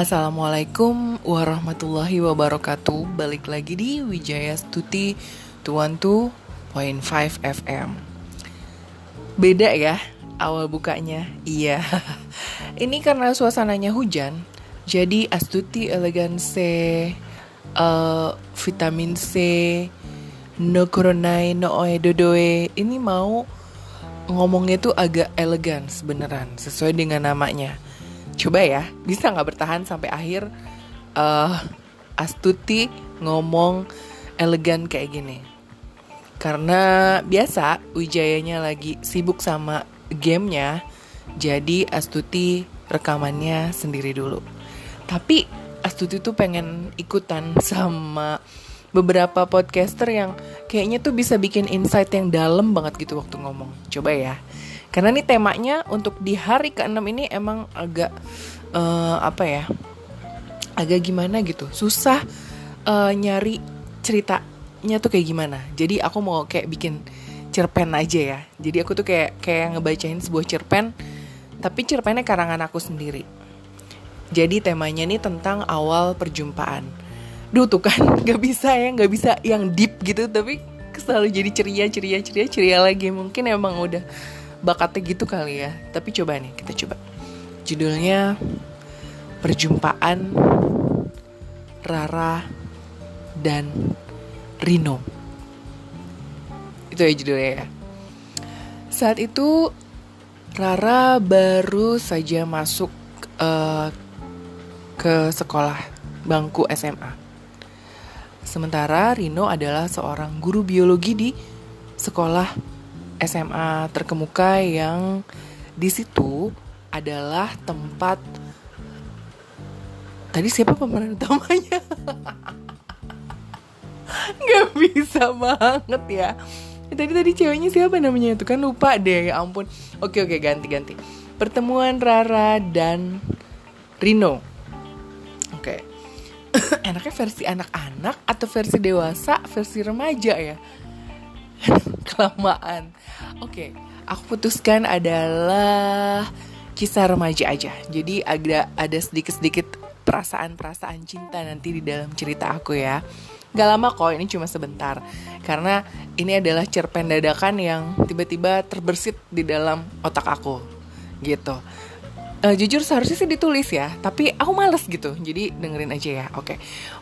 Assalamualaikum warahmatullahi wabarakatuh. Balik lagi di Wijaya Stuti 212.5 FM Beda ya awal bukanya? Iya. Ini karena suasananya hujan Jadi Astuti Elegance uh, Vitamin C No Coronai No Oe Dodoe. Ini mau ngomongnya tuh agak elegan beneran Sesuai dengan namanya coba ya bisa nggak bertahan sampai akhir uh, Astuti ngomong elegan kayak gini? Karena biasa Wijayanya lagi sibuk sama gamenya jadi Astuti rekamannya sendiri dulu. Tapi Astuti tuh pengen ikutan sama beberapa podcaster yang kayaknya tuh bisa bikin insight yang dalam banget gitu waktu ngomong. Coba ya karena ini temanya untuk di hari ke-6 ini emang agak uh, apa ya? Agak gimana gitu. Susah uh, nyari ceritanya tuh kayak gimana. Jadi aku mau kayak bikin cerpen aja ya. Jadi aku tuh kayak kayak ngebacain sebuah cerpen tapi cerpennya karangan aku sendiri. Jadi temanya nih tentang awal perjumpaan. Duh tuh kan gak bisa ya, gak bisa yang deep gitu tapi selalu jadi ceria ceria ceria ceria lagi mungkin emang udah bakatnya gitu kali ya. Tapi coba nih kita coba. Judulnya perjumpaan Rara dan Rino. Itu ya judulnya ya. Saat itu Rara baru saja masuk uh, ke sekolah bangku SMA sementara Rino adalah seorang guru biologi di sekolah SMA terkemuka yang di situ adalah tempat tadi siapa pemeran utamanya? Nggak bisa banget ya. Tadi tadi ceweknya siapa namanya? Itu kan lupa deh ya ampun. Oke oke ganti ganti. Pertemuan Rara dan Rino. Oke. Enaknya versi anak-anak atau versi dewasa versi remaja ya kelamaan. Oke, aku putuskan adalah kisah remaja aja. Jadi agak ada sedikit-sedikit perasaan-perasaan cinta nanti di dalam cerita aku ya. Gak lama kok, ini cuma sebentar. Karena ini adalah cerpen dadakan yang tiba-tiba terbersit di dalam otak aku. Gitu uh, jujur seharusnya sih ditulis ya tapi aku males gitu. Jadi dengerin aja ya oke.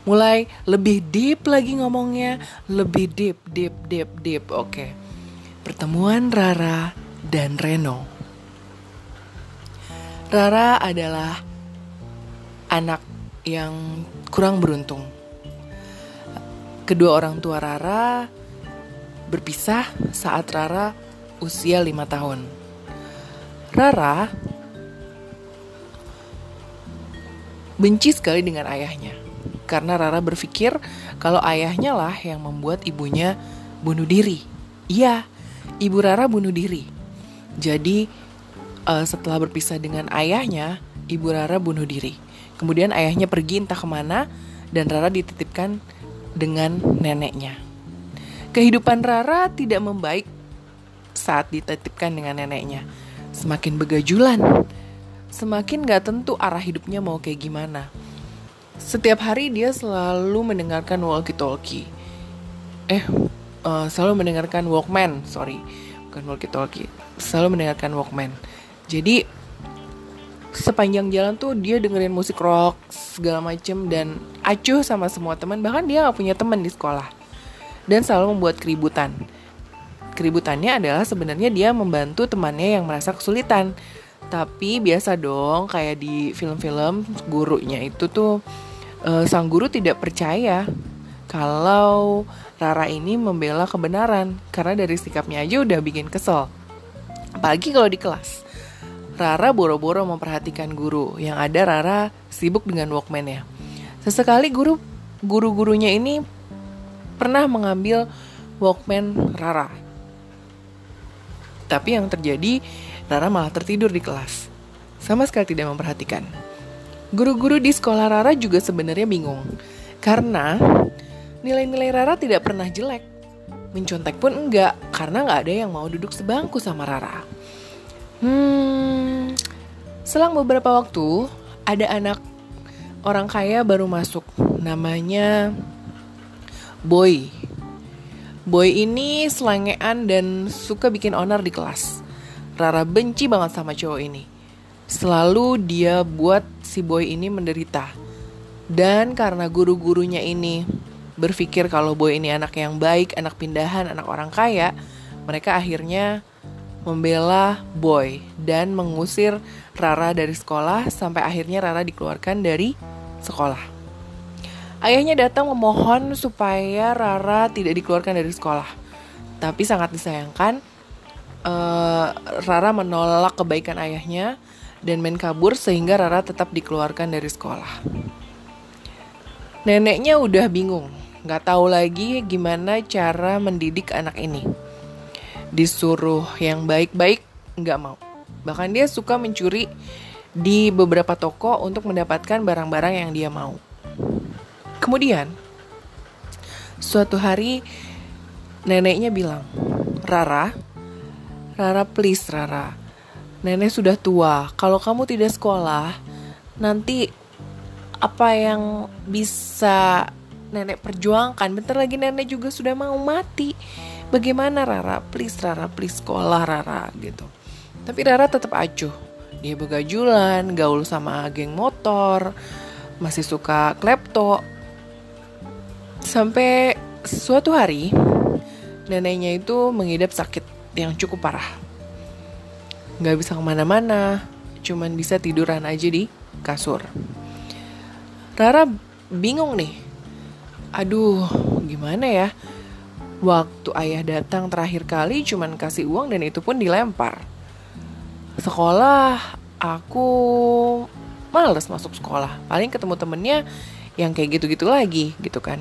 Mulai lebih deep lagi ngomongnya. Lebih deep deep deep deep oke. Pertemuan Rara dan Reno. Rara adalah anak yang kurang beruntung. Kedua orang tua Rara berpisah saat Rara usia lima tahun. Rara benci sekali dengan ayahnya. Karena Rara berpikir kalau ayahnya lah yang membuat ibunya bunuh diri. Iya, ibu Rara bunuh diri. Jadi uh, setelah berpisah dengan ayahnya, ibu Rara bunuh diri. Kemudian ayahnya pergi entah ke mana dan Rara dititipkan dengan neneknya. Kehidupan Rara tidak membaik saat dititipkan dengan neneknya. Semakin begajulan, semakin gak tentu arah hidupnya mau kayak gimana. Setiap hari dia selalu mendengarkan walkie-talkie. Eh, uh, selalu mendengarkan Walkman, sorry, bukan walkie-talkie. Selalu mendengarkan Walkman. Jadi sepanjang jalan tuh dia dengerin musik rock segala macem dan acuh sama semua teman bahkan dia gak punya teman di sekolah dan selalu membuat keributan keributannya adalah sebenarnya dia membantu temannya yang merasa kesulitan tapi biasa dong kayak di film-film gurunya itu tuh uh, sang guru tidak percaya kalau Rara ini membela kebenaran karena dari sikapnya aja udah bikin kesel. Apalagi kalau di kelas. Rara boro-boro memperhatikan guru, yang ada Rara sibuk dengan Walkman-nya. Sesekali guru guru-gurunya ini pernah mengambil Walkman Rara. Tapi yang terjadi Rara malah tertidur di kelas. Sama sekali tidak memperhatikan. Guru-guru di sekolah Rara juga sebenarnya bingung. Karena nilai-nilai Rara tidak pernah jelek. Mencontek pun enggak, karena nggak ada yang mau duduk sebangku sama Rara. Hmm, selang beberapa waktu, ada anak orang kaya baru masuk. Namanya Boy. Boy ini selengean dan suka bikin onar di kelas. Rara benci banget sama cowok ini. Selalu dia buat si Boy ini menderita. Dan karena guru-gurunya ini berpikir kalau Boy ini anak yang baik, anak pindahan, anak orang kaya, mereka akhirnya membela Boy dan mengusir Rara dari sekolah sampai akhirnya Rara dikeluarkan dari sekolah. Ayahnya datang memohon supaya Rara tidak dikeluarkan dari sekolah. Tapi sangat disayangkan, uh, Rara menolak kebaikan ayahnya dan main kabur sehingga Rara tetap dikeluarkan dari sekolah. Neneknya udah bingung, nggak tahu lagi gimana cara mendidik anak ini disuruh yang baik-baik nggak mau. Bahkan dia suka mencuri di beberapa toko untuk mendapatkan barang-barang yang dia mau. Kemudian, suatu hari neneknya bilang, Rara, Rara please Rara, nenek sudah tua, kalau kamu tidak sekolah, nanti apa yang bisa nenek perjuangkan, bentar lagi nenek juga sudah mau mati. Bagaimana Rara? Please Rara please sekolah Rara gitu. Tapi Rara tetap acuh. Dia begajulan gaul sama geng motor masih suka klepto. Sampai suatu hari neneknya itu mengidap sakit yang cukup parah nggak bisa ke mana-mana cuman bisa tiduran aja di kasur Rara bingung nih aduh gimana ya Waktu ayah datang terakhir kali cuman kasih uang dan itu pun dilempar. Sekolah, aku males masuk sekolah. Paling ketemu temennya yang kayak gitu-gitu lagi gitu kan.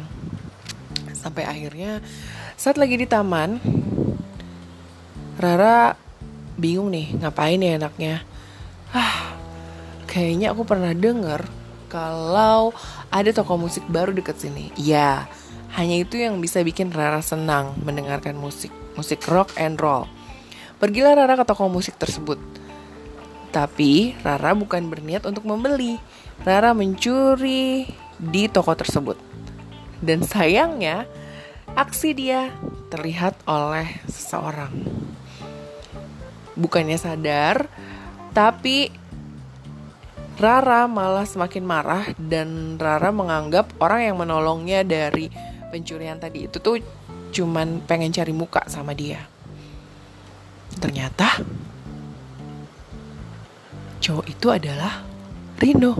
Sampai akhirnya saat lagi di taman, Rara bingung nih ngapain ya anaknya. Ah, kayaknya aku pernah denger kalau ada toko musik baru deket sini. Iya, hanya itu yang bisa bikin Rara senang mendengarkan musik, musik rock and roll. Pergilah Rara ke toko musik tersebut. Tapi Rara bukan berniat untuk membeli. Rara mencuri di toko tersebut. Dan sayangnya, aksi dia terlihat oleh seseorang. Bukannya sadar, tapi Rara malah semakin marah dan Rara menganggap orang yang menolongnya dari pencurian tadi itu tuh cuman pengen cari muka sama dia. Ternyata cowok itu adalah Rino.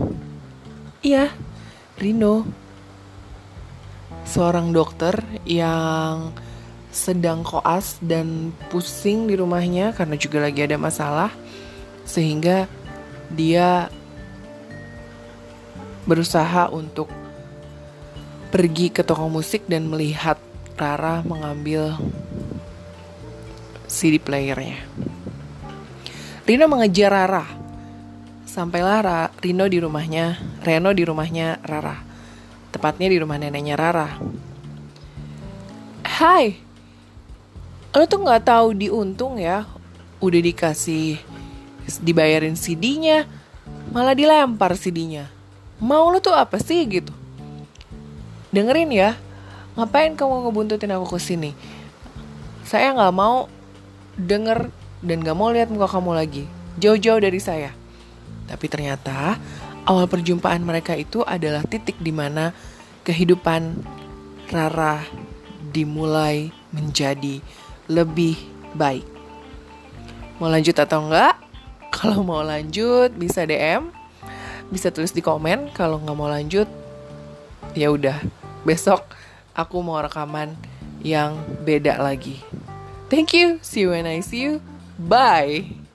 Iya, Rino. Seorang dokter yang sedang koas dan pusing di rumahnya karena juga lagi ada masalah sehingga dia berusaha untuk pergi ke toko musik dan melihat Rara mengambil CD playernya. Rino mengejar Rara. Sampailah Ra, Rino di rumahnya, Reno di rumahnya Rara. Tepatnya di rumah neneknya Rara. Hai, lo tuh nggak tahu diuntung ya, udah dikasih dibayarin CD-nya, malah dilempar CD-nya. Mau lo tuh apa sih gitu? dengerin ya. Ngapain kamu ngebuntutin aku ke sini? Saya nggak mau denger dan gak mau lihat muka kamu lagi. Jauh-jauh dari saya. Tapi ternyata awal perjumpaan mereka itu adalah titik di mana kehidupan Rara dimulai menjadi lebih baik. Mau lanjut atau enggak? Kalau mau lanjut bisa DM, bisa tulis di komen. Kalau nggak mau lanjut, ya udah besok aku mau rekaman yang beda lagi. Thank you. See you when I see you. Bye.